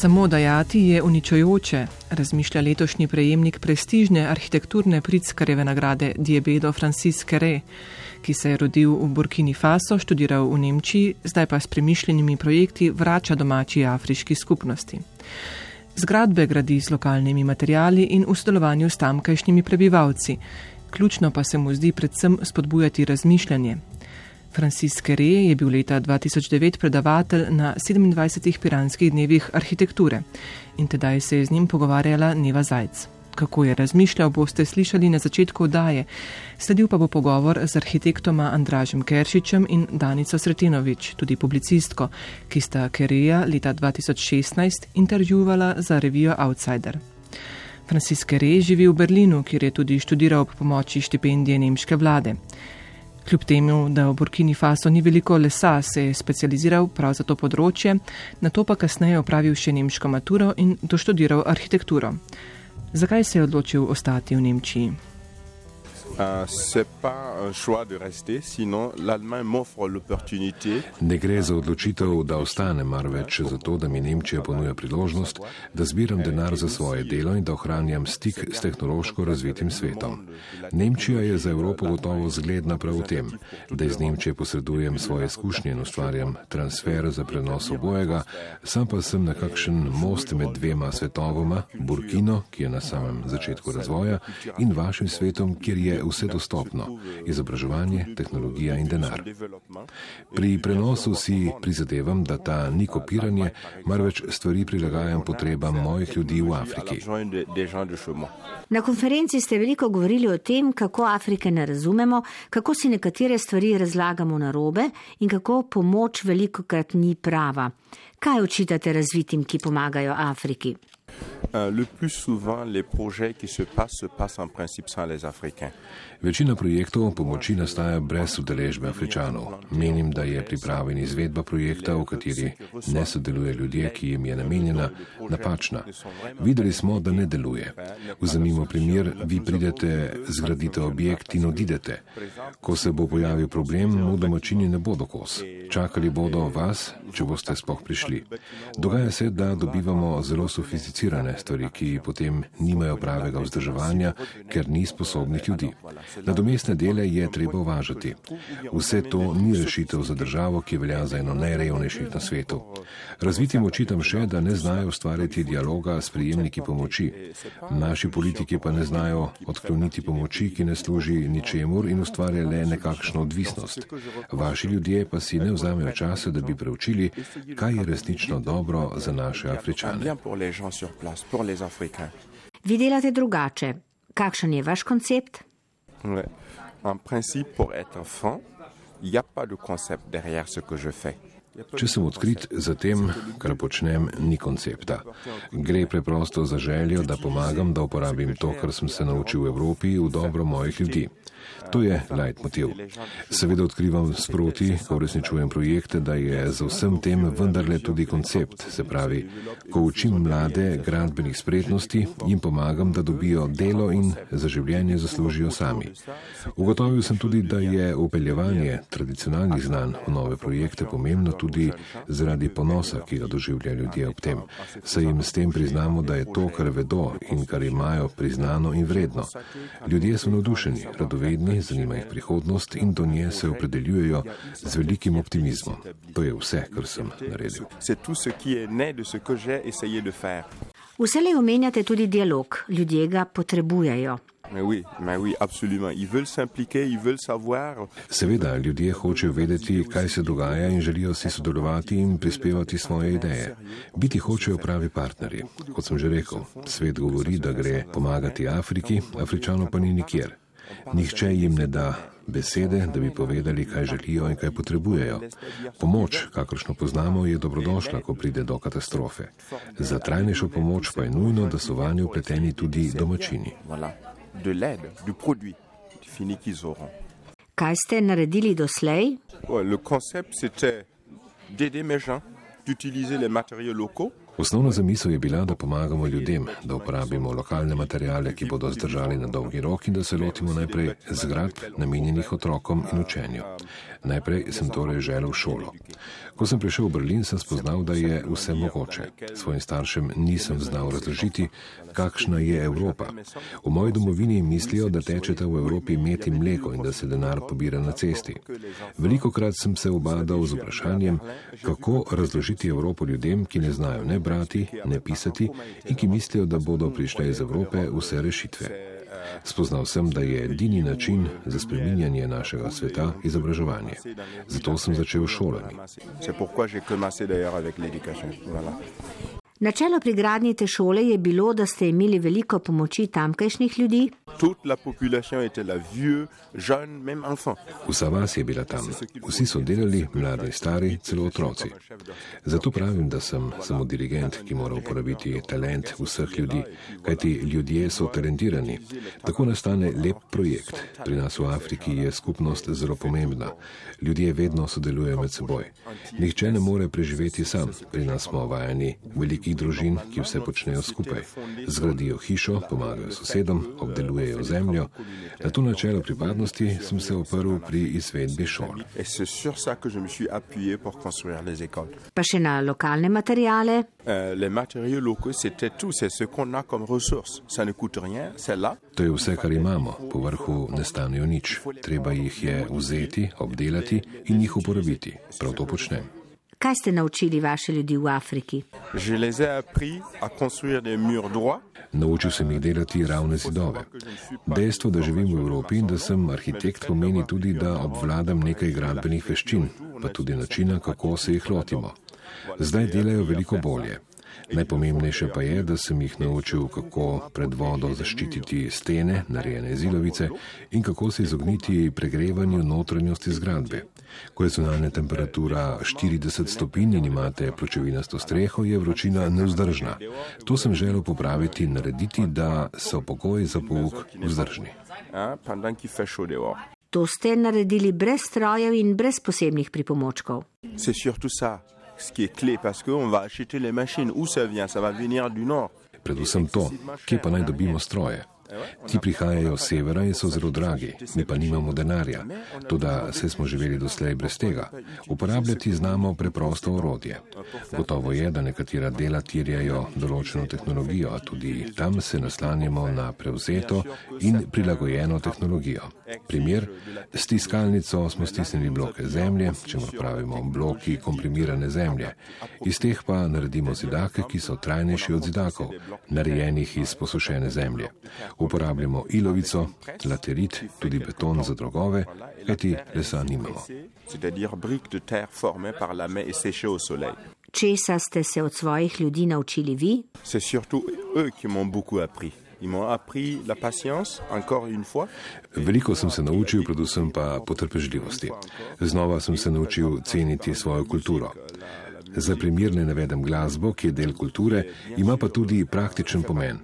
Samo dajati je uničujoče, razmišlja letošnji prejemnik prestižne arhitekturne Pritzkareve nagrade Diebedo Francis Kere, ki se je rodil v Burkini Faso, študiral v Nemčiji, zdaj pa s premišljenimi projekti vrača domači afriški skupnosti. Zgradbe gradi z lokalnimi materijali in v sodelovanju s tamkajšnjimi prebivalci. Ključno pa se mu zdi predvsem spodbujati razmišljanje, Francis Kere je bil leta 2009 predavatelj na 27 piranskih dnevih arhitekture in tedaj se je z njim pogovarjala Neva Zajc. Kako je razmišljal, boste slišali na začetku oddaje. Sledil pa bo pogovor z arhitektoma Andražem Keršičem in Danico Sretinovič, tudi publicistko, ki sta Kereja leta 2016 intervjuvala za revijo Outsider. Francis Kere živi v Berlinu, kjer je tudi študiral ob pomoči štipendije nemške vlade. Kljub temu, da v Burkini Faso ni veliko lesa, se je specializiral prav za to področje, na to pa kasneje opravil še nemško maturo in doštudiral arhitekturo. Zakaj se je odločil ostati v Nemčiji? Ne gre za odločitev, da ostanem, marveč za to, da mi Nemčija ponuja priložnost, da zbiram denar za svoje delo in da ohranjam stik s tehnološko razvitim svetom. Nemčija je za Evropo gotovo zgledna prav v tem, da iz Nemčije posredujem svoje izkušnje in ustvarjam transfer za prenos obojega, sam pa sem nekakšen most med dvema svetovoma, Burkino, ki je na samem začetku razvoja, in vašim svetom, kjer je vse dostopno - izobraževanje, tehnologija in denar. Pri prenosu si prizadevam, da ta ni kopiranje, marveč stvari prilagajam potrebam mojih ljudi v Afriki. Na konferenci ste veliko govorili o tem, kako Afrike ne razumemo, kako si nekatere stvari razlagamo na robe in kako pomoč veliko krat ni prava. Kaj očitate razvitim, ki pomagajo Afriki? Euh, le plus souvent, les projets qui se passent se passent en principe sans les Africains. Večina projektov pomoči nastaja brez udeležbe Afričanov. Menim, da je priprava in izvedba projekta, v kateri ne sodeluje ljudje, ki jim je namenjena, napačna. Videli smo, da ne deluje. Vzemimo primer, vi pridete, zgradite objekt in odidete. Ko se bo pojavil problem, mu domačini ne bodo kos. Čakali bodo vas, če boste spoh prišli. Dogaja se, da dobivamo zelo sofisticirane stvari, ki potem nimajo pravega vzdrževanja, ker ni sposobnih ljudi. Nadomestne dele je treba uvažati. Vse to ni rešitev za državo, ki velja za eno najrevnejših na svetu. Razvitim očitam še, da ne znajo ustvariti dialoga s prijemniki pomoči. Naši politiki pa ne znajo odkloniti pomoči, ki ne služi ničemur in ustvarja le nekakšno odvisnost. Vaši ljudje pa si ne vzamejo časa, da bi preučili, kaj je resnično dobro za naše Afričane. Vi delate drugače. Kakšen je vaš koncept? Ouais. En principe, pour être franc, il n'y a pas de concept derrière ce que je fais. Če sem odkrit za tem, kar počnem, ni koncepta. Gre preprosto za željo, da pomagam, da uporabim to, kar sem se naučil v Evropi, v dobro mojih ljudi. To je leitmotiv. Seveda odkrivam sproti, ko uresničujem projekte, da je za vsem tem vendarle tudi koncept. Se pravi, ko učim mlade gradbenih spretnosti, jim pomagam, da dobijo delo in za življenje zaslužijo sami. Ugotovil sem tudi, da je upeljevanje tradicionalnih znanj v nove projekte pomembno tudi zaradi ponosa, ki ga doživljajo ljudje ob tem. Saj jim s tem priznamo, da je to, kar vedo in kar imajo, priznano in vredno. Ljudje so navdušeni, radovedni zanima jih prihodnost in do nje se opredeljujejo z velikim optimizmom. To je vse, kar sem naredil. Vselej omenjate tudi dialog, ljudje ga potrebujejo. Seveda, ljudje hočejo vedeti, kaj se dogaja in želijo si sodelovati in prispevati svoje ideje. Biti hočejo pravi partnerji. Kot sem že rekel, svet govori, da gre pomagati Afriki, Afričano pa ni nikjer. Nihče jim ne da besede, da bi povedali, kaj želijo in kaj potrebujejo. Pomoč, kakršno poznamo, je dobrodošla, ko pride do katastrofe. Za trajnejšo pomoč pa je nujno, da so vanjo upleteni tudi domačini. Kaj ste naredili doslej? Le concept, c'était d'aider mes gens, d'utiliser les matériaux locaux. Osnovna zamisel je bila, da pomagamo ljudem, da uporabimo lokalne materijale, ki bodo zdržali na dolgi rok in da se lotimo najprej zgradb namenjenih otrokom in učenju. Najprej sem torej želel šolo. Ko sem prišel v Berlin, sem spoznal, da je vse mogoče. Svojim staršem nisem znal razložiti, kakšna je Evropa. V moji domovini mislijo, da tečete v Evropi imeti mleko in da se denar pobira na cesti. Veliko krat sem se obadal z vprašanjem, kako razložiti Evropo ljudem, ki ne znajo ne brati, ne pisati in ki mislijo, da bodo prišle iz Evrope vse rešitve. Spoznal sem, da je edini način za spreminjanje našega sveta izobraževanje. Zato sem začel šolanje. Načelo pri gradnji te šole je bilo, da ste imeli veliko pomoči tamkajšnjih ljudi. Vsa vas je bila tam. Vsi so delali, mladi, stari, celo otroci. Zato pravim, da sem samo dirigent, ki mora uporabiti talent vseh ljudi, kajti ljudje so talentirani. Tako nastane lep projekt. Pri nas v Afriki je skupnost zelo pomembna. Ljudje vedno sodelujejo med seboj. Nihče ne more preživeti sam. Pri nas smo vajeni veliki velikih družin, ki vse počnejo skupaj. Zgradijo hišo, pomagajo sosedom, obdelujejo zemljo. Na to načelo pripadnosti sem se oprl pri izvedbi šol. Pa še na lokalne materijale. To je vse, kar imamo. Po vrhu ne stanejo nič. Treba jih je vzeti, obdelati in jih uporabiti. Prav to počnem. Kaj ste naučili vaše ljudi v Afriki? Naučil sem jih delati ravne zidove. Dejstvo, da živim v Evropi in da sem arhitekt, pomeni tudi, da obvladam nekaj gradbenih veščin, pa tudi načina, kako se jih lotimo. Zdaj delajo veliko bolje. Najpomembnejše pa je, da sem jih naučil, kako pred vodo zaščititi stene, narejene zilovice in kako se izogniti pregrevanju notranjosti zgradbe. Ko je zunanja temperatura 40 stopinj in imate pločevinasto streho, je vročina neuzdržna. To sem želel popraviti in narediti, da so pogoji za pouk vzdržni. To ste naredili brez strojev in brez posebnih pripomočkov ce qui est clé parce qu'on va acheter les machines. Où ça vient Ça va venir du nord. Predvsem to, kje pa naj dobimo stroje. Ti prihajajo z severa in so zelo dragi, mi pa nimamo denarja. Toda se smo živeli doslej brez tega. Uporabljati znamo preprosto orodje. Gotovo je, da nekatera dela tirjajo določeno tehnologijo, a tudi tam se naslanjamo na prevzeto in prilagojeno tehnologijo. Primer, s tiskalnico smo stisnili bloke zemlje, če mu pravimo bloki komprimirane zemlje. Iz teh pa naredimo zidake, ki so trajnejši od zidakov, narejenih iz posušene zemlje uporabljamo ilovico, laterit, tudi beton za drogove, kajti lesa nimamo. Česa ste se od svojih ljudi naučili vi? Veliko sem se naučil, predvsem pa potrpežljivosti. Znova sem se naučil ceniti svojo kulturo. Za primer ne navedem glasbo, ki je del kulture, ima pa tudi praktičen pomen.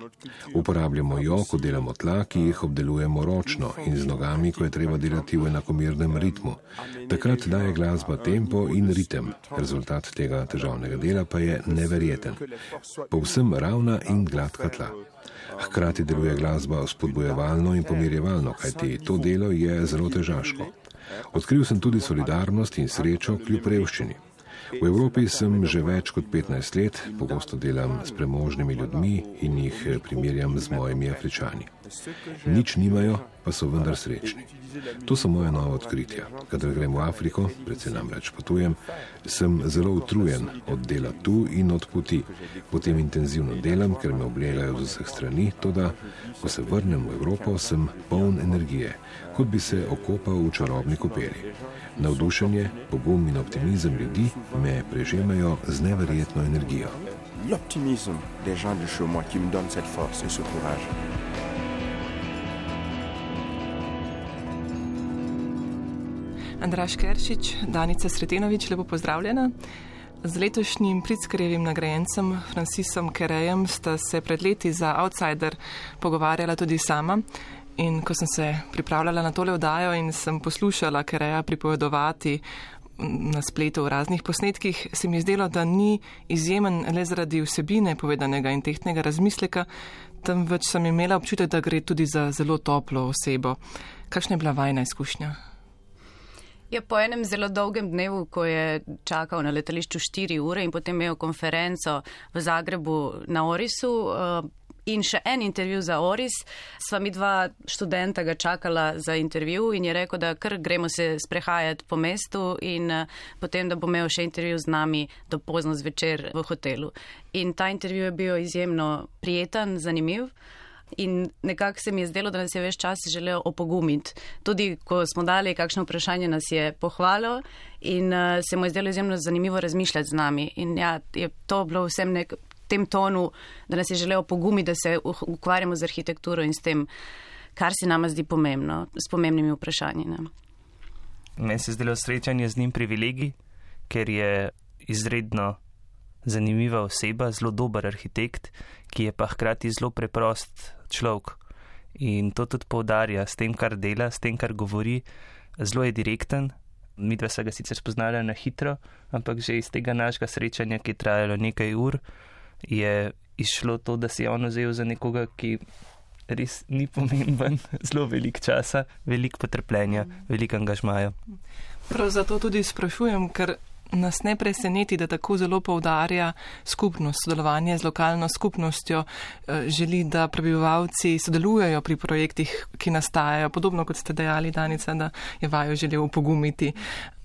Uporabljamo jo, ko delamo tla, ki jih obdelujemo ročno in z nogami, ko je treba delati v enakomernem ritmu. Takrat daje glasba tempo in ritem. Rezultat tega težavnega dela pa je neverjeten. Povsem ravna in gladka tla. Hkrati deluje glasba spodbojevalno in pomirjevalno, kajti to delo je zelo težaško. Odkril sem tudi solidarnost in srečo kljub revščini. V Evropi sem že več kot 15 let, pogosto delam s premožnimi ljudmi in jih primerjam z mojimi afričani. Nič nimajo, pa so vendar srečni. To so moje nove odkritja. Kadar grem v Afriko, predvsem namreč potujem, sem zelo utrujen od dela tu in od poti. Potem intenzivno delam, ker me oblegajo z vseh strani, toda ko se vrnem v Evropo, sem poln energije, kot bi se okopal v čarobni kopeli. Navdušenje, pogum in optimizem ljudi me prežemajo z neverjetno energijo. L'optimisme des gens de chez moi qui me donne cette force et ce courage. Andraš Keršič, Danica Sretenovič, lepo pozdravljena. Z letošnjim Pritzkerjevim nagrajencem Francisom Kerejem sta se pred leti za Outsider pogovarjala tudi sama. In ko sem se pripravljala na tole vdajo in sem poslušala Kereja pripovedovati na spletu v raznih posnetkih, se mi je zdelo, da ni izjemen le zaradi vsebine povedanega in tehtnega razmisleka, temveč sem imela občutek, da gre tudi za zelo toplo osebo. Kakšna je bila vajna izkušnja? Je po enem zelo dolgem dnevu, ko je čakal na letališču 4 ure in potem imel konferenco v Zagrebu na Orisu, uh, In še en intervju za Oris. Sva mi dva študenta ga čakala za intervju in je rekel, da kar gremo se sprehajati po mestu in uh, potem, da bo imel še intervju z nami do pozno zvečer v hotelu. In ta intervju je bil izjemno prijeten, zanimiv. In nekako se mi je zdelo, da nas je več čas želel opogumiti. Tudi, ko smo dali kakšno vprašanje, nas je pohvalil in uh, se mu je zdelo izjemno zanimivo razmišljati z nami. In ja, je to bilo vsem nek, tem tonu, da nas je želel pogumiti, da se ukvarjamo z arhitekturo in s tem, kar se nama zdi pomembno, s pomembnimi vprašanji. Ne. Meni se zdelo srečanje z njim privilegij, ker je izredno zanimiva oseba, zelo dober arhitekt, ki je pa hkrati zelo preprost človek. In to tudi poudarja s tem, kar dela, s tem, kar govori. Zelo je direkten. Mi dva se ga sicer spoznala na hitro, ampak že iz tega našega srečanja, ki je trajalo nekaj ur, je išlo to, da si je on vzel za nekoga, ki res ni pomemben, zelo velik časa, velik potrpljenja, velik angažmaja. Prav zato tudi sprašujem, ker nas ne preseneti, da tako zelo povdarja skupnost, sodelovanje z lokalno skupnostjo, eh, želi, da prebivalci sodelujejo pri projektih, ki nastajajo, podobno kot ste dejali, Danica, da je vajo želel upogumiti.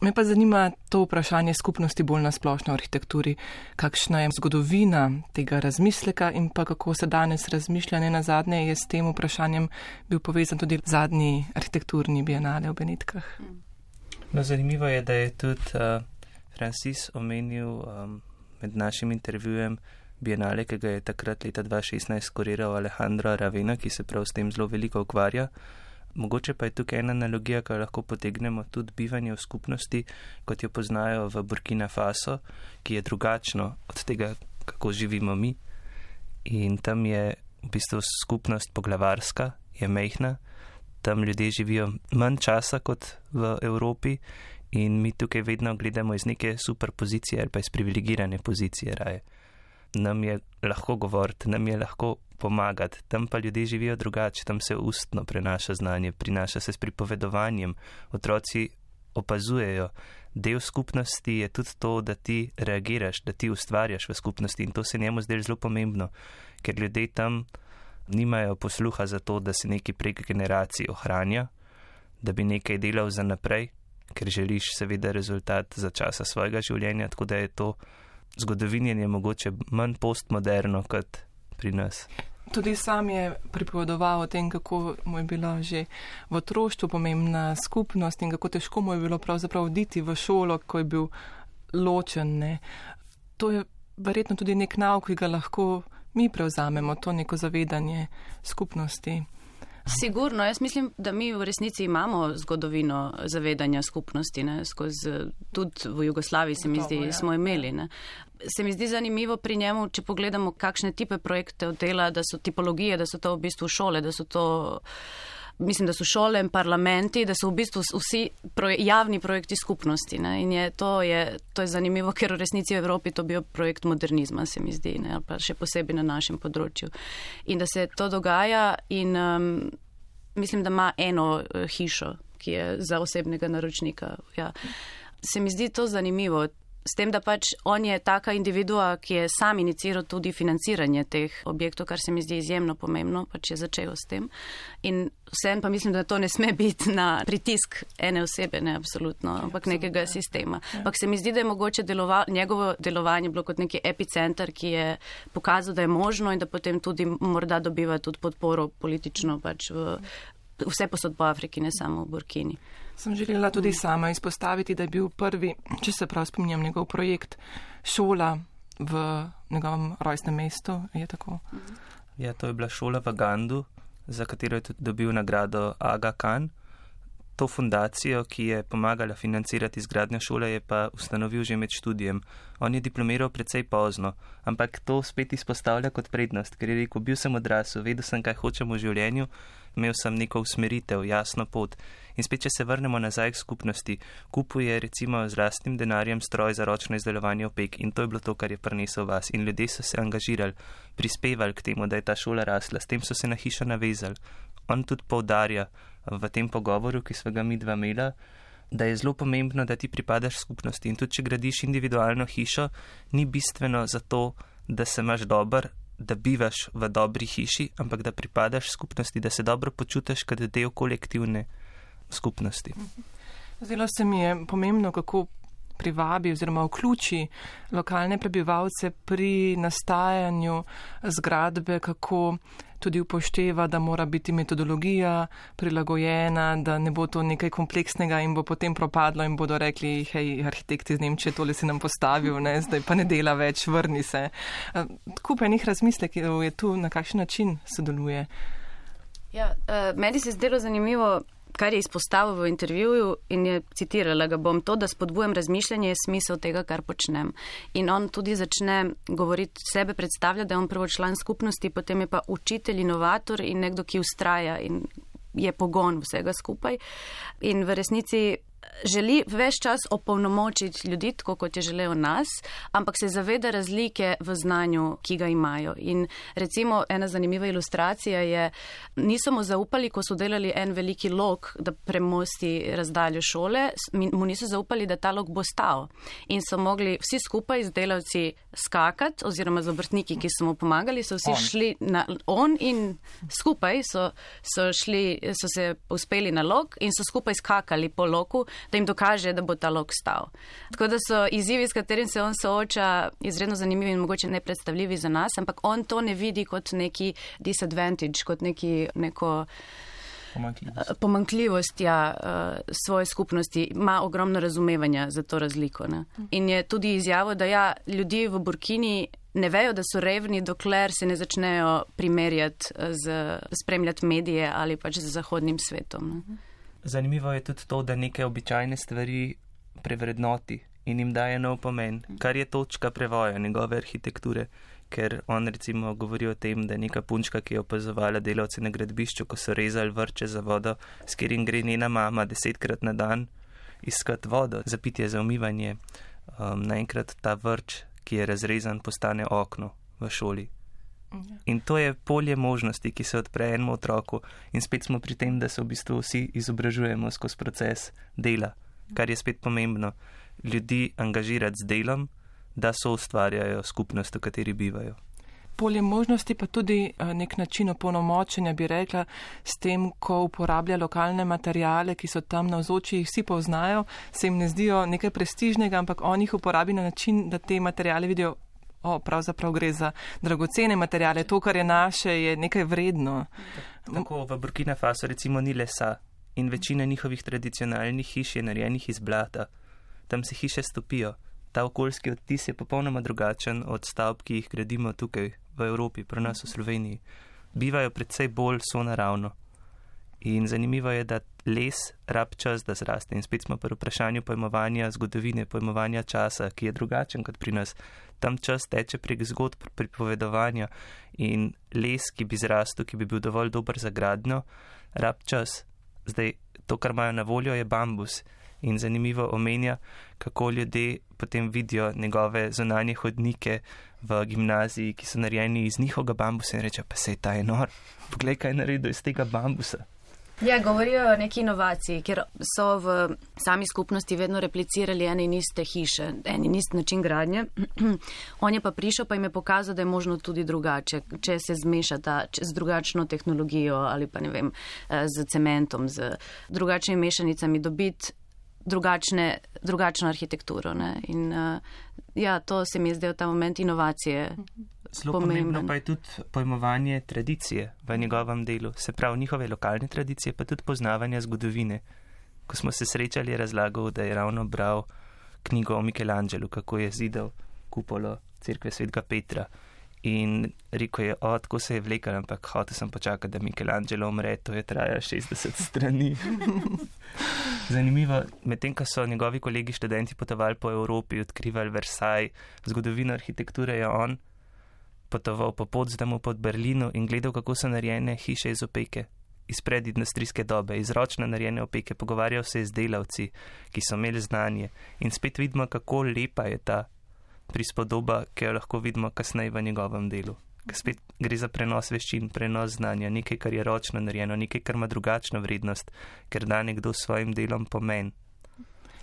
Me pa zanima to vprašanje skupnosti bolj na splošno arhitekturi. Kakšna je zgodovina tega razmisleka in pa kako se danes razmišlja, ne na zadnje je s tem vprašanjem bil povezan tudi zadnji arhitekturni bienale v Benetkah. No, zanimivo je, da je tudi uh, Francis omenil um, med našim intervjujem bienale, ki ga je takrat leta 2016 kuriral Alejandro Ravena, ki se prav s tem zelo veliko ukvarja. Mogoče pa je tukaj ena analogija, ki jo lahko potegnemo tudi bivanje v skupnosti, kot jo poznajo v Burkina Faso, ki je drugačno od tega, kako živimo mi. In tam je v bistvu skupnost poglavarska, je mehna, tam ljudje živijo manj časa kot v Evropi In mi tukaj vedno gledamo iz neke super pozicije ali pa iz privilegirane pozicije raje. Nam je lahko govoriti, nam je lahko pomagati, tam pa ljudje živijo drugače, tam se ustno prenaša znanje, prinaša se s pripovedovanjem, otroci opazujejo. Del skupnosti je tudi to, da ti reagiraš, da ti ustvarjaš v skupnosti in to se njemu zdaj zelo pomembno, ker ljudje tam nimajo posluha za to, da se neki prek generacij ohranja, da bi nekaj delal za naprej, ker želiš seveda rezultat za časa svojega življenja, tako da je to zgodovinjenje mogoče manj postmoderno kot pri nas. Tudi sam je pripovedoval o tem, kako mu je bila že v otroštvu pomembna skupnost in kako težko mu je bilo pravzaprav oditi v šolo, ko je bil ločen. Ne. To je verjetno tudi nek nauk, ki ga lahko mi prevzamemo, to neko zavedanje skupnosti. Sigurno, jaz mislim, da mi v resnici imamo zgodovino zavedanja skupnosti, ne, skozi, tudi v Jugoslaviji se mi zdi, ja. smo imeli. Ne. Se mi zdi zanimivo pri njemu, če pogledamo, kakšne tipe projekte dela, da so tipologije, da so to v bistvu šole, da so to mislim, da so šole in parlamenti, da so v bistvu vsi proje, javni projekti skupnosti. Ne? In je to, je to je zanimivo, ker v resnici v Evropi to bil projekt modernizma, se mi zdi, ne? ali pa še posebej na našem področju. In da se to dogaja in um, mislim, da ima eno uh, hišo, ki je za osebnega naročnika. Ja. Se mi zdi to zanimivo. S tem, da pač on je taka individua, ki je sam iniciral tudi financiranje teh objektov, kar se mi zdi izjemno pomembno, pač je začel s tem. In vsem pa mislim, da to ne sme biti na pritisk ene osebe, ne absolutno, ampak nekega sistema. Ja. Ampak se mi zdi, da je mogoče delova, njegovo delovanje bilo kot neki epicenter, ki je pokazal, da je možno in da potem tudi morda dobiva tudi podporo politično pač v, vse posod po Afriki, ne samo v Burkini. Sem želela tudi sama izpostaviti, da je bil prvi, če se prav spominjam, njegov projekt šola v njegovem rojstnem mestu. Je ja, to je bila šola v Gandu, za katero je tudi dobil nagrado Aga Khan. To fundacijo, ki je pomagala financirati izgradnjo šole, je pa ustanovil že med študijem. On je diplomiral precej pozno, ampak to spet izpostavlja kot prednost, ker je rekel, bil sem odrasel, vedel sem, kaj hočem v življenju, imel sem neko usmeritev, jasno pot. In spet, če se vrnemo nazaj k skupnosti, kupuje recimo z lastnim denarjem stroj za ročno izdelovanje opek in to je bilo to, kar je prinesel vas. In ljudje so se angažirali, prispevali k temu, da je ta šola rasla, s tem so se na hišo navezali. On tudi povdarja v tem pogovoru, ki smo ga mi dva imela, da je zelo pomembno, da ti pripadaš skupnosti. In tudi, če gradiš individualno hišo, ni bistveno zato, da se imaš dober, da bivaš v dobri hiši, ampak da pripadaš skupnosti, da se dobro počutiš, kad del kolektivne skupnosti. Zdelo se mi je pomembno, kako privabi oziroma vključi lokalne prebivalce pri nastajanju zgradbe, kako tudi upošteva, da mora biti metodologija prilagojena, da ne bo to nekaj kompleksnega in bo potem propadlo in bodo rekli, hej, arhitekti iz Nemčije, tole si nam postavil, ne, zdaj pa ne dela več, vrni se. Kup enih razmislekov je tu, na kakšen način sodeluje. Ja, uh, meni se je zdelo zanimivo, kar je izpostavil v intervjuju in je citirala ga bom to, da spodbujam razmišljanje, je smisel tega, kar počnem. In on tudi začne govoriti sebe, predstavlja, da je on prvo član skupnosti, potem je pa učitelj, inovator in nekdo, ki ustraja in je pogon vsega skupaj. In v resnici želi več čas opolnomočiti ljudi, tako kot je želel nas, ampak se zaveda razlike v znanju, ki ga imajo. In recimo ena zanimiva ilustracija je, niso mu zaupali, ko so delali en veliki lok, da premosti razdaljo šole, mu niso zaupali, da ta lok bo stal. In so mogli vsi skupaj z delavci skakati, oziroma z obrtniki, ki so mu pomagali, so vsi on. šli na on in skupaj so, so, šli, so se uspeli na lok in so skupaj skakali po loku, da jim dokaže, da bo ta lok stal. Tako da so izzivi, s katerim se on sooča, izredno zanimivi in mogoče nepredstavljivi za nas, ampak on to ne vidi kot neki disadvantage, kot neki, neko. Pomankljivost ja, uh, svoje skupnosti ima ogromno razumevanja za to razliko. Ne? In je tudi izjavo, da ja, ljudje v Burkini ne vejo, da so revni, dokler se ne začnejo primerjati z spremljati medije ali pač z zahodnim svetom. Ne? Zanimivo je tudi to, da neke običajne stvari prevrednoti in jim daje nov pomen, kar je točka prevoja njegove arhitekture, ker on recimo govori o tem, da je neka punčka, ki je opazovala delavce na gradbišču, ko so rezali vrče za vodo, s katerim gre njena mama desetkrat na dan iskat vodo za pitje, za umivanje, um, naenkrat ta vrč, ki je razrezan, postane okno v šoli, In to je polje možnosti, ki se odpre enemu otroku, in spet smo pri tem, da se v bistvu vsi izobražujemo skozi proces dela, kar je spet pomembno. Ljudi angažirati z delom, da so ustvarjajo skupnost, v kateri bivajo. Polje možnosti pa tudi eh, nek način opolnomočenja, bi rekla, s tem, ko uporablja lokalne materijale, ki so tam na vzoči, jih vsi poznajo, se jim ne zdijo nekaj prestižnega, ampak on jih uporabi na način, da te materijale vidijo o, pravzaprav gre za dragocene materijale, to, kar je naše, je nekaj vredno. Tako v Burkina Faso recimo ni lesa in večina njihovih tradicionalnih hiš je narejenih iz blata. Tam se hiše stopijo. Ta okoljski odtis je popolnoma drugačen od stavb, ki jih gradimo tukaj v Evropi, pri nas v Sloveniji. Bivajo predvsej bolj sonaravno. In zanimivo je, da les rab čas, da zraste. In spet smo pri vprašanju pojmovanja zgodovine, pojmovanja časa, ki je drugačen kot pri nas. Tam čas teče prek zgodb pripovedovanja in les, ki bi zrastel, ki bi bil dovolj dober za gradno, rab čas. Zdaj, to, kar imajo na voljo, je bambus. In zanimivo omenja, kako ljudje potem vidijo njegove zunanje hodnike v gimnaziji, ki so narejeni iz njihovega bambusa in reče, pa se je ta enor. Poglej, kaj je naredil iz tega bambusa. Ja, govorijo o neki inovaciji, ker so v sami skupnosti vedno replicirali ene in iste hiše, en in ist način gradnje. On je pa prišel, pa jim je pokazal, da je možno tudi drugače, če se zmešata z drugačno tehnologijo ali pa ne vem, eh, z cementom, z drugačnimi mešanicami dobiti drugačne, drugačno arhitekturo. In uh, ja, to se mi je zdel ta moment inovacije. Zelo pomembno pa je tudi pojmovanje tradicije v njegovem delu, se pravi njihove lokalne tradicije, pa tudi poznavanje zgodovine. Ko smo se srečali, je razlagal, da je ravno bral knjigo o Michelangelu, kako je zidal kupolo cerkve svetega Petra In rekel je, o, tako se je vlekel, ampak hotel sem počakati, da Michelangelo umre, to je trajalo 60 strani. Zanimivo, medtem ko so njegovi kolegi študenti potovali po Evropi, odkrivali Versailles, zgodovino arhitekture je on potoval po Potsdamu pod Berlino in gledal, kako so narejene hiše iz opeke, iz predindustrijske dobe, iz ročno narejene opeke, pogovarjal se z delavci, ki so imeli znanje in spet vidimo, kako lepa je ta prispodoba, ki jo lahko vidimo kasneje v njegovem delu. Spet gre za prenos veščin, prenos znanja, nekaj, kar je ročno narejeno, nekaj, kar ima drugačno vrednost, ker da nekdo s svojim delom pomen.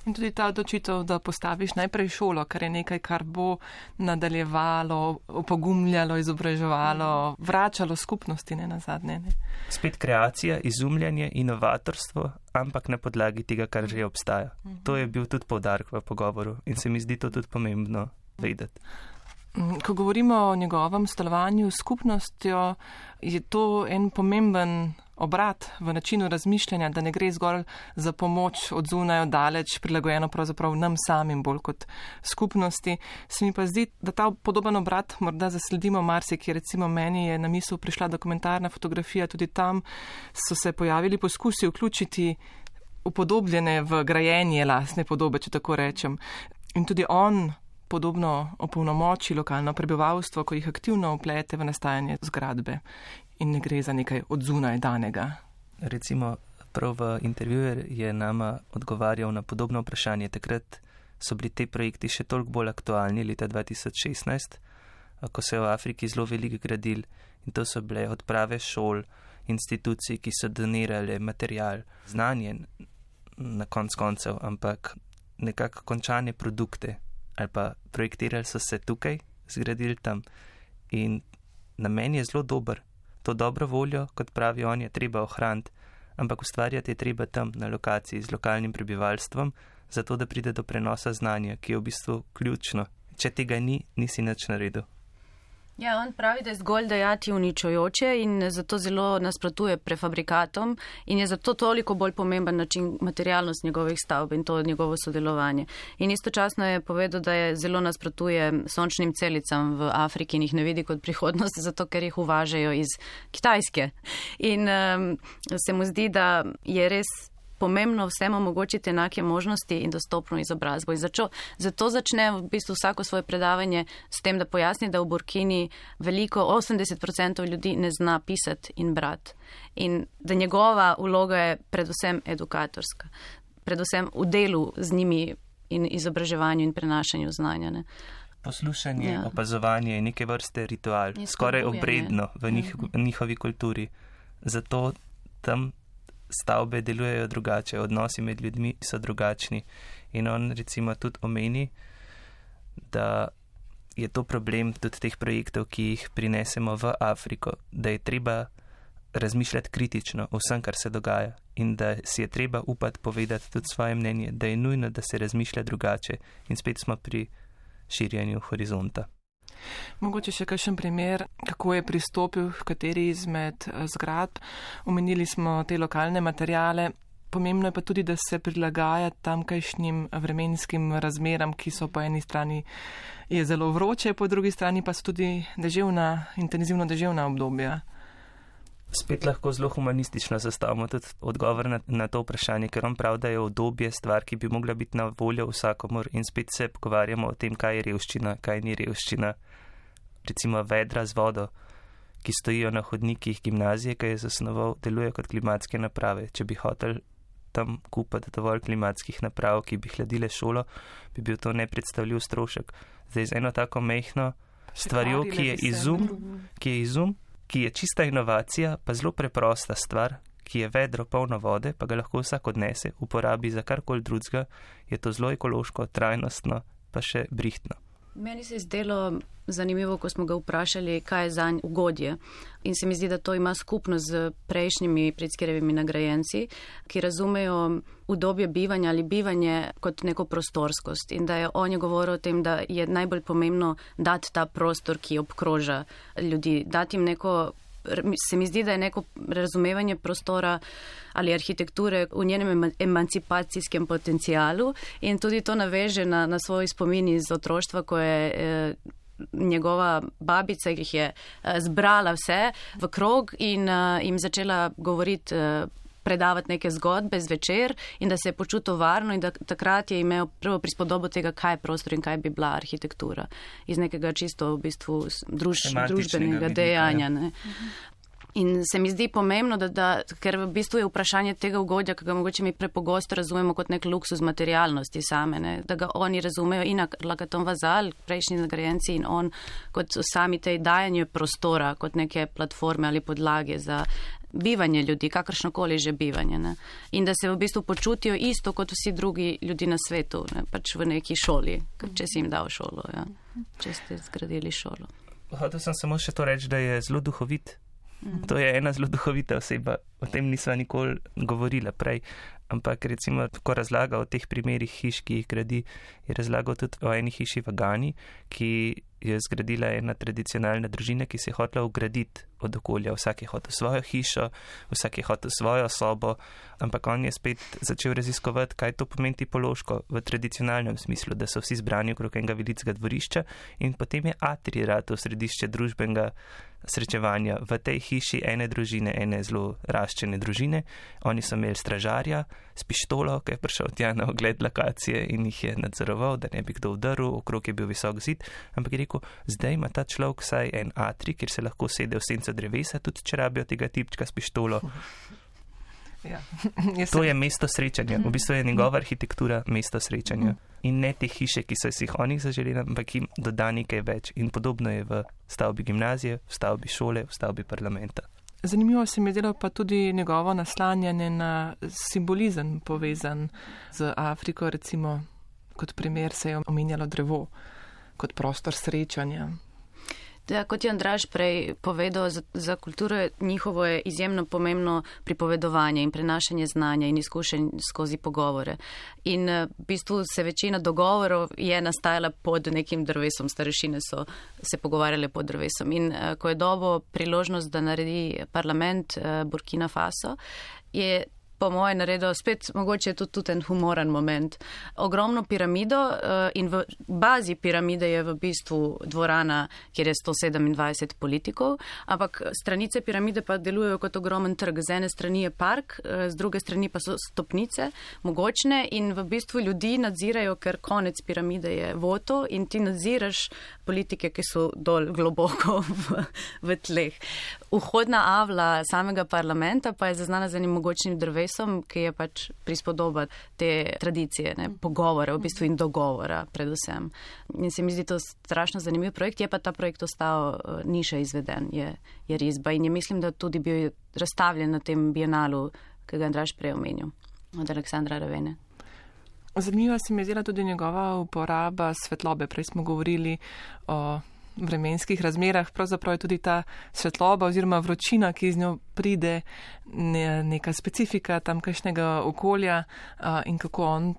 In tudi ta odločitev, da postaviš najprej šolo, kar je nekaj, kar bo nadaljevalo, opogumljalo, izobraževalo, vračalo skupnosti, ne na zadnje. Ne. Spet kreacija, izumljanje, inovatorstvo, ampak na podlagi tega, kar že obstaja. Mhm. To je bil tudi povdarek v pogovoru in se mi zdi to tudi pomembno vedeti. Mm, ko govorimo o njegovem stalovanju s skupnostjo, je to en pomemben obrat v načinu razmišljanja, da ne gre zgolj za pomoč od zunaj, od daleč, prilagojeno pravzaprav nam samim bolj kot skupnosti. Se mi pa zdi, da ta podoben obrat morda zasledimo marsikje. Recimo meni je na misel prišla dokumentarna fotografija, tudi tam so se pojavili poskusi vključiti upodobljene v grajenje lasne podobe, če tako rečem. In tudi on podobno opolnomoči lokalno prebivalstvo, ko jih aktivno uplete v nastajanje zgradbe in ne gre za nekaj od zunaj danega. Recimo, prav v intervjuju je nama odgovarjal na podobno vprašanje. Takrat so bili te projekti še toliko bolj aktualni, leta 2016, ko se je v Afriki zelo veliko gradil in to so bile odprave šol, institucij, ki so donirale material, znanje na konc koncev, ampak nekako končane produkte ali pa projektirali so se tukaj, zgradili tam. In namen je zelo dober. To dobro voljo, kot pravi on, je treba ohraniti, ampak ustvarjati je treba tam, na lokaciji, z lokalnim prebivalstvom, zato da pride do prenosa znanja, ki je v bistvu ključno. Če tega ni, nisi nič naredil. Ja, on pravi, da je zgolj dejati uničujoče in zato zelo nasprotuje prefabrikatom in je zato toliko bolj pomemben način materialnost njegovih stavb in to njegovo sodelovanje. In istočasno je povedal, da je zelo nasprotuje sončnim celicam v Afriki in jih ne vidi kot prihodnost, zato ker jih uvažajo iz Kitajske. In um, se mu zdi, da je res pomembno vsem omogočiti enake možnosti in dostopno izobrazbo. In zato, zato začne v bistvu vsako svoje predavanje s tem, da pojasni, da v Burkini veliko, 80% ljudi ne zna pisati in brati. In da njegova vloga je predvsem edukatorska, predvsem v delu z njimi in izobraževanju in prenašanju znanja. Ne. Poslušanje, ja. opazovanje je neke vrste ritual, skoraj obredno v njih, ja. njihovi kulturi. Zato tam stavbe delujejo drugače, odnosi med ljudmi so drugačni. In on recimo tudi omeni, da je to problem tudi teh projektov, ki jih prinesemo v Afriko, da je treba razmišljati kritično o vsem, kar se dogaja in da si je treba upati povedati tudi svoje mnenje, da je nujno, da se razmišlja drugače in spet smo pri širjenju horizonta. Mogoče še kakšen primer, kako je pristopil v kateri izmed eh, zgradb. Omenili smo te lokalne materijale. Pomembno je pa tudi, da se prilagaja tamkajšnjim vremenskim razmeram, ki so po eni strani je zelo vroče, po drugi strani pa so tudi deževna, intenzivno deževna obdobja. Spet lahko zelo humanistično zastavimo tudi odgovor na, na to vprašanje, ker on pravi, da je obdobje stvar, ki bi mogla biti na voljo vsakomor in spet se pogovarjamo o tem, kaj je revščina, kaj ni revščina recimo vedra z vodo, ki stojijo na hodnikih gimnazije, ki je zasnoval, deluje kot klimatske naprave. Če bi hotel tam kupiti dovolj klimatskih naprav, ki bi hladile šolo, bi bil to nepredstavljiv strošek. Zdaj z eno tako mehno stvarjo, ki je izum, ki je izum, ki je čista inovacija, pa zelo preprosta stvar, ki je vedro polno vode, pa ga lahko vsak odnese, uporabi za karkoli drugega, je to zelo ekološko, trajnostno, pa še brihtno. Meni se je zdelo zanimivo, ko smo ga vprašali, kaj je za njega ugodje. In se mi zdi, da to ima skupno z prejšnjimi predskirevimi nagrajenci, ki razumejo udobje bivanja ali bivanje kot neko prostorskost. In da je on je govoril o tem, da je najbolj pomembno dati ta prostor, ki obkroža ljudi, dati jim neko se mi zdi, da je neko razumevanje prostora ali arhitekture v njenem emancipacijskem potencijalu in tudi to naveže na, na svoj spomin iz otroštva, ko je eh, njegova babica, ki jih je uh, zbrala vse v krog in uh, jim začela govoriti. Uh, predavati neke zgodbe zvečer in da se je počutil varno in da takrat je imel prvo prispodobo tega, kaj je prostor in kaj bi bila arhitektura iz nekega čisto v bistvu druž, družbenega dejanja. Ne. In se mi zdi pomembno, da, da, ker v bistvu je vprašanje tega ugodja, ki ga mogoče mi prepogosto razumemo kot nek luksus materialnosti same, ne? da ga oni razumejo in Lagaton Vazal, prejšnji nagrajenci in on kot sami tej dajanju prostora, kot neke platforme ali podlage za bivanje ljudi, kakršnokoli že bivanje. Ne? In da se v bistvu počutijo isto kot vsi drugi ljudi na svetu, ne? pač v neki šoli, če si jim dal šolo, ja? če ste zgradili šolo. Hotel sem samo še to reči, da je zelo duhovit. To je ena zelo duhovita oseba, o tem nisva nikoli govorila prej, ampak recimo, ko razlaga o teh primerih hiš, ki jih gradi, je razlagal tudi o eni hiši v Gani, ki je zgradila ena tradicionalna družina, ki se je hotela ugraditi od okolja. Vsak je hotel svojo hišo, vsak je hotel svojo sobo, ampak on je spet začel raziskovati, kaj to pomeni tipološko v tradicionalnem smislu, da so vsi zbrani okrog enega velikega dvorišča in potem je atrirat v središče družbenega srečevanja v tej hiši ene družine, ene zelo raščene družine. Oni so imeli stražarja s pištolo, ki je prišel tja na ogled lokacije in jih je nadzoroval, da ne bi kdo vdrl, okrog je bil visok zid, ampak je rekel, zdaj ima ta človek vsaj en atri, kjer se lahko sede v senco drevesa, tudi če rabijo tega tipčka s pištolo. Ja. to je mesto srečanja, v bistvu je njegova arhitektura mesto srečanja. In ne te hiše, ki so si jih oni zaželeli, ampak jim doda nekaj več. In podobno je v stavbi gimnazije, v stavbi šole, v stavbi parlamenta. Zanimivo se mi je delo pa tudi njegovo naslanjanje na simbolizem povezan z Afriko, recimo kot primer se je omenjalo drevo kot prostor srečanja. Ja, kot je Andraš prej povedal, za, za kulturo njihovo je izjemno pomembno pripovedovanje in prenašanje znanja in izkušenj skozi pogovore. In eh, v bistvu se večina dogovorov je nastajala pod nekim drvesom, starešine so se pogovarjale pod drvesom. In eh, ko je dobo priložnost, da naredi parlament eh, Burkina Faso, je po moje naredil spet, mogoče je to tudi en humoren moment. Ogromno piramido uh, in v bazi piramide je v bistvu dvorana, kjer je 127 politikov, ampak stranice piramide pa delujejo kot ogromen trg. Z ene strani je park, uh, z druge strani pa so stopnice, mogočne in v bistvu ljudi nadzirajo, ker konec piramide je voto in ti nadziraš politike, ki so dol globoko v, v tleh. Vhodna avla samega parlamenta pa je zaznana z enim mogočnim drevesom, ki je pač prispodoba te tradicije, ne, pogovore v bistvu in dogovora predvsem. In se mi zdi to strašno zanimiv projekt, je pa ta projekt ostal uh, ni še izveden, je, je risba in je mislim, da tudi bil razstavljen na tem bienalu, ki ga je Andraš prej omenil od Aleksandra Ravene. Zanimiva se mi je zdela tudi njegova uporaba svetlobe. Prej smo govorili o vremenskih razmerah, pravzaprav je tudi ta svetloba oziroma vročina, ki z njo pride, ne, neka specifika tamkajšnjega okolja in kako on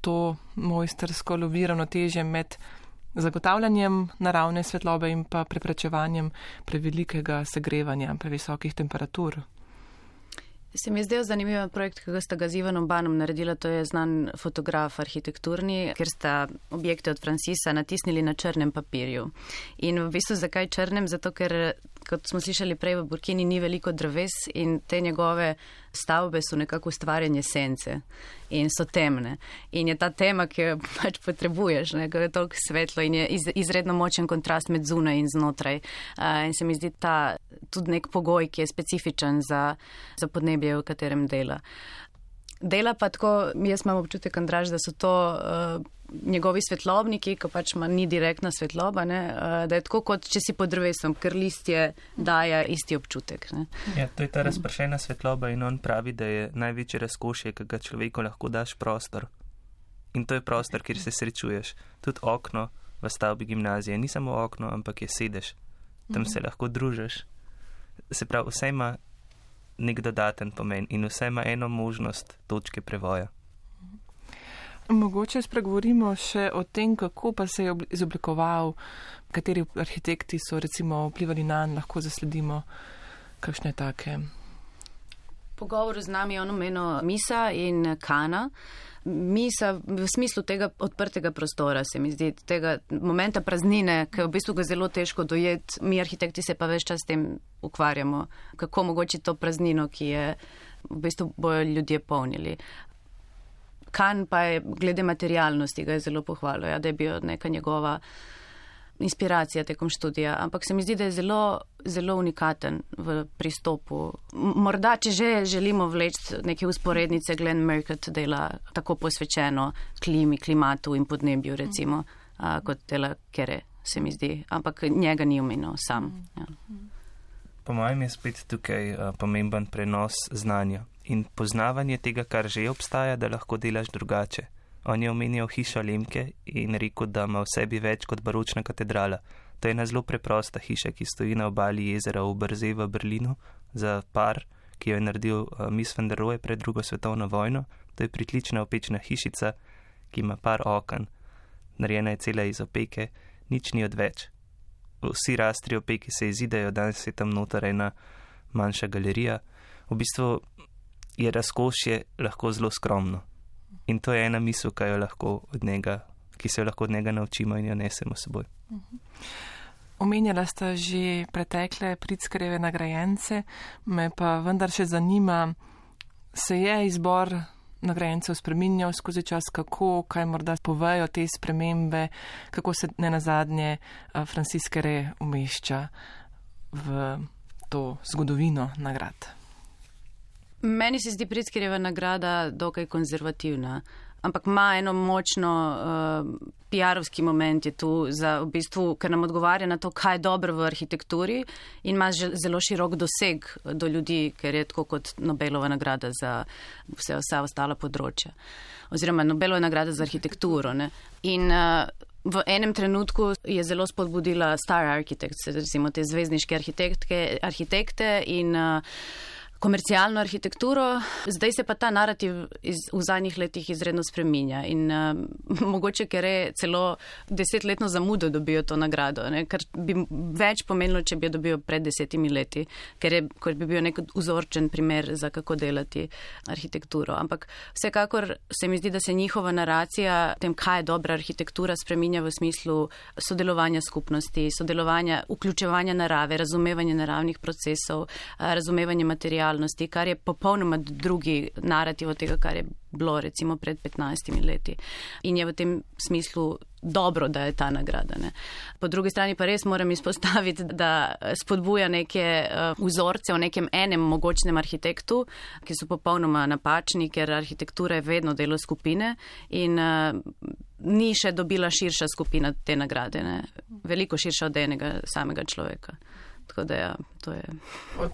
to mojstersko lovi ravnotežje med zagotavljanjem naravne svetlobe in pa preprečevanjem prevelikega segrevanja, previsokih temperatur. Se mi je zdel zanimiv projekt, ki ga sta ga z Ivanom Banom naredila, to je znan fotograf arhitekturni, ker sta objekte od Francisa natisnili na črnem papirju. In v bistvu zakaj črnem? Zato, ker, kot smo slišali prej, v Burkini ni veliko dreves in te njegove stavbe so nekako ustvarjanje sence in so temne. In je ta tema, ki jo pač potrebuješ, ne, ker je toliko svetlo in je iz, izredno močen kontrast med zunaj in znotraj. Uh, in se mi zdi ta tudi nek pogoj, ki je specifičen za, za podnebje, v katerem dela. Dela pa tako, jaz imam občutek, Andraž, da so to uh, njegovi svetlobniki, ko pač ima ni direktna svetloba, ne, uh, da je tako kot če si pod drevesom, ker listje daje isti občutek. Ne. Ja, to je ta razpršena svetloba in on pravi, da je največje razkošje, ki ga človeku lahko daš prostor. In to je prostor, kjer se srečuješ. Tudi okno v stavbi gimnazije ni samo okno, ampak je sedež. Tam se lahko družiš. Se pravi, vse ima nek dodaten pomen in vse ima eno možnost točke prevoja. Mogoče spregovorimo še o tem, kako pa se je izoblikoval, kateri arhitekti so recimo vplivali na njega, lahko zasledimo kakšne take pogovoru z nami je ono meno Misa in Kana. Misa v smislu tega odprtega prostora, se mi zdi, tega momenta praznine, ki je v bistvu ga zelo težko dojeti. Mi, arhitekti, se pa več čas s tem ukvarjamo, kako mogoče to praznino, ki je v bistvu bojo ljudje polnili. Kan pa je glede materialnosti, ga je zelo pohvalil, ja, da je bil neka njegova inspiracija tekom študija, ampak se mi zdi, da je zelo, zelo unikaten v pristopu. Morda, če že želimo vleči neke usporednice, Glenn Merkett dela tako posvečeno klimi, klimatu in podnebju, recimo, a, kot dela Kere, se mi zdi, ampak njega ni omenil sam. Ja. Po mojem je spet tukaj a, pomemben prenos znanja in poznavanje tega, kar že obstaja, da lahko delaš drugače. On je omenjal hišo Lemke in rekel, da ima v sebi več kot baročna katedrala. To je ena zelo preprosta hiša, ki stoji na obali jezera v Brze v Berlinu za par, ki jo je naredil uh, Miss van der Rohe pred drugo svetovno vojno. To je pritlična opečna hišica, ki ima par okn. Narejena je cela iz opeke, nič ni odveč. Vsi rastri opeki se izidejo, danes je tam noter ena manjša galerija. V bistvu je razkošje lahko zelo skromno. In to je ena misel, ki, njega, ki se jo lahko od njega naučimo in jo nesemo seboj. Omenjala sta že pretekle pritskreve nagrajence, me pa vendar še zanima, se je izbor nagrajencev spreminjal skozi čas, kako, kaj morda povejo te spremembe, kako se ne nazadnje Franciske Re umešča v to zgodovino nagrad. Meni se zdi Pritzkerjeva nagrada dokaj konzervativna, ampak ima eno močno uh, PR-ovski moment je tu, za, v bistvu, ker nam odgovarja na to, kaj je dobro v arhitekturi in ima zelo širok doseg do ljudi, ker je tako kot Nobelova nagrada za vse, vse ostala področja. Oziroma Nobelova nagrada za arhitekturo. Ne? In uh, v enem trenutku je zelo spodbudila Star Architects, recimo te zvezdniške arhitekte in uh, komercialno arhitekturo. Zdaj se pa ta narativ iz, v zadnjih letih izredno spreminja in uh, mogoče, ker je celo desetletno zamudo dobijo to nagrado, ne? kar bi več pomenilo, če bi jo dobijo pred desetimi leti, ker, je, ker bi bil nek vzorčen primer za kako delati arhitekturo. Ampak vsekakor se mi zdi, da se njihova naracija tem, kaj je dobra arhitektura, spreminja v smislu sodelovanja skupnosti, sodelovanja, vključevanja narave, razumevanja naravnih procesov, razumevanja materijalov realnosti, kar je popolnoma drugi narativ od tega, kar je bilo recimo pred 15 leti. In je v tem smislu dobro, da je ta nagrada. Ne. Po drugi strani pa res moram izpostaviti, da spodbuja neke uh, vzorce o nekem enem mogočnem arhitektu, ki so popolnoma napačni, ker arhitektura je vedno delo skupine in uh, ni še dobila širša skupina te nagrade, ne. veliko širša od enega samega človeka. Tako da ja, to je.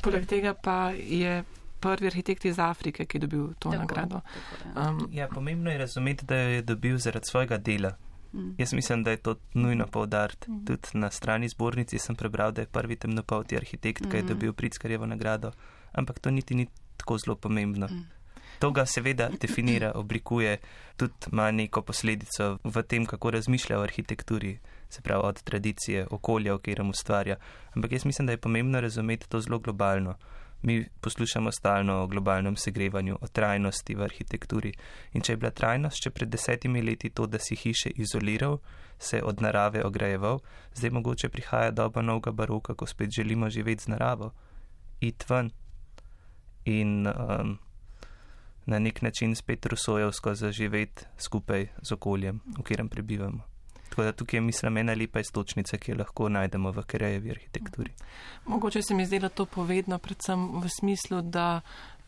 Poleg tega pa je prvi arhitekt iz Afrike, ki je dobil to tako, nagrado. Tako, ja. Um, ja, pomembno je razumeti, da jo je dobil zaradi svojega dela. Mm. Jaz mislim, da je to nujno povdariti. Mm. Tudi na strani zbornici sem prebral, da je prvi temnopolti arhitekt, mm. ki je mhm. dobil Prickarjevo nagrado. Ampak to niti ni tako zelo pomembno. Mm. To ga seveda definira, oblikuje, tudi ima neko posledico v tem, kako razmišlja o arhitekturi se pravi od tradicije, okolja, v katerem ustvarja. Ampak jaz mislim, da je pomembno razumeti to zelo globalno. Mi poslušamo stalno o globalnem segrevanju, o trajnosti v arhitekturi. In če je bila trajnost še pred desetimi leti to, da si hiše izoliral, se od narave ograjeval, zdaj mogoče prihaja doba novega baroka, ko spet želimo živeti z naravo, iti ven in um, na nek način spet rusojevsko zaživeti skupaj z okoljem, v katerem prebivamo. Tako da tukaj je, mislim, ena lepa istočnica, ki jo lahko najdemo v Kerejevi arhitekturi. Mogoče se mi da to povedno predvsem v smislu, da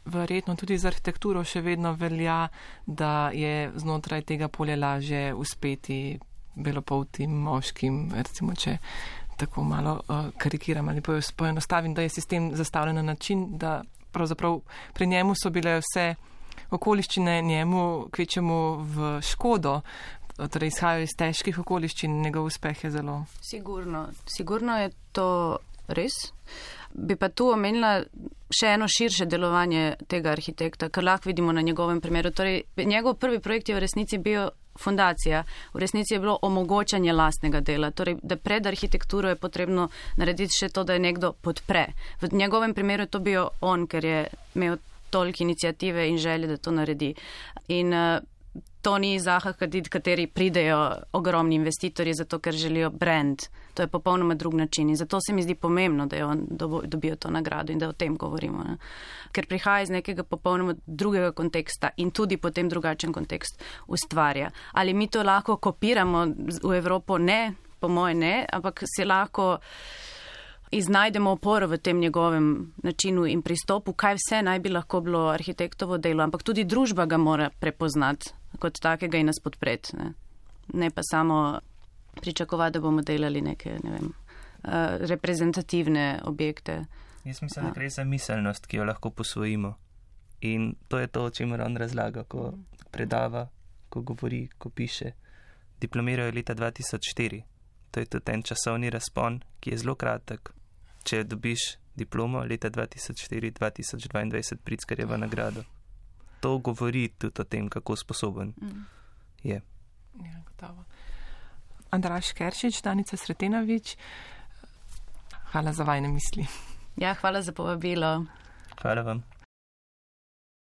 verjetno tudi za arhitekturo še vedno velja, da je znotraj tega polja laže uspeti belopoltim moškim, recimo, če tako malo uh, karikiram ali poenostavim, da je sistem zastavljen na način, da pravzaprav pri njemu so bile vse okoliščine njemu kvečemu v škodo, torej izhajajo iz težkih okoliščin, njegov uspeh je zelo. Sigurno, sigurno je to res. Bi pa tu omenila še eno širše delovanje tega arhitekta, kar lahko vidimo na njegovem primeru. Torej, njegov prvi projekt je v resnici bil fundacija, v resnici je bilo omogočanje lastnega dela. Torej, da pred arhitekturo je potrebno narediti še to, da je nekdo podpre. V njegovem primeru je to bil on, ker je imel toliko inicijative in želje, da to naredi. In uh, to ni Zaha Kadid, kateri pridejo ogromni investitorji zato, ker želijo brand. To je popolnoma drug način in zato se mi zdi pomembno, da on dobijo to nagrado in da o tem govorimo. Ne? Ker prihaja iz nekega popolnoma drugega konteksta in tudi potem drugačen kontekst ustvarja. Ali mi to lahko kopiramo v Evropo? Ne, po moje ne, ampak se lahko iznajdemo oporo v tem njegovem načinu in pristopu, kaj vse naj bi lahko bilo arhitektovo delo, ampak tudi družba ga mora prepoznati kot takega in nas podpreti. Ne, ne pa samo pričakovati, da bomo delali neke ne vem, uh, reprezentativne objekte. Jaz mislim, da gre za miselnost, ki jo lahko posvojimo. In to je to, o čemer on razlaga, ko predava, ko govori, ko piše. Diplomiral je leta 2004. To je tudi en časovni razpon, ki je zelo kratek. Če dobiš diplomo leta 2004-2022, Prickarjeva nagrado. To govori tudi o tem, kako sposoben mm. je. Ja, gotovo. Andraš Keršič, Danica Sretenovič, hvala za vajne misli. Ja, hvala za povabilo. Hvala vam.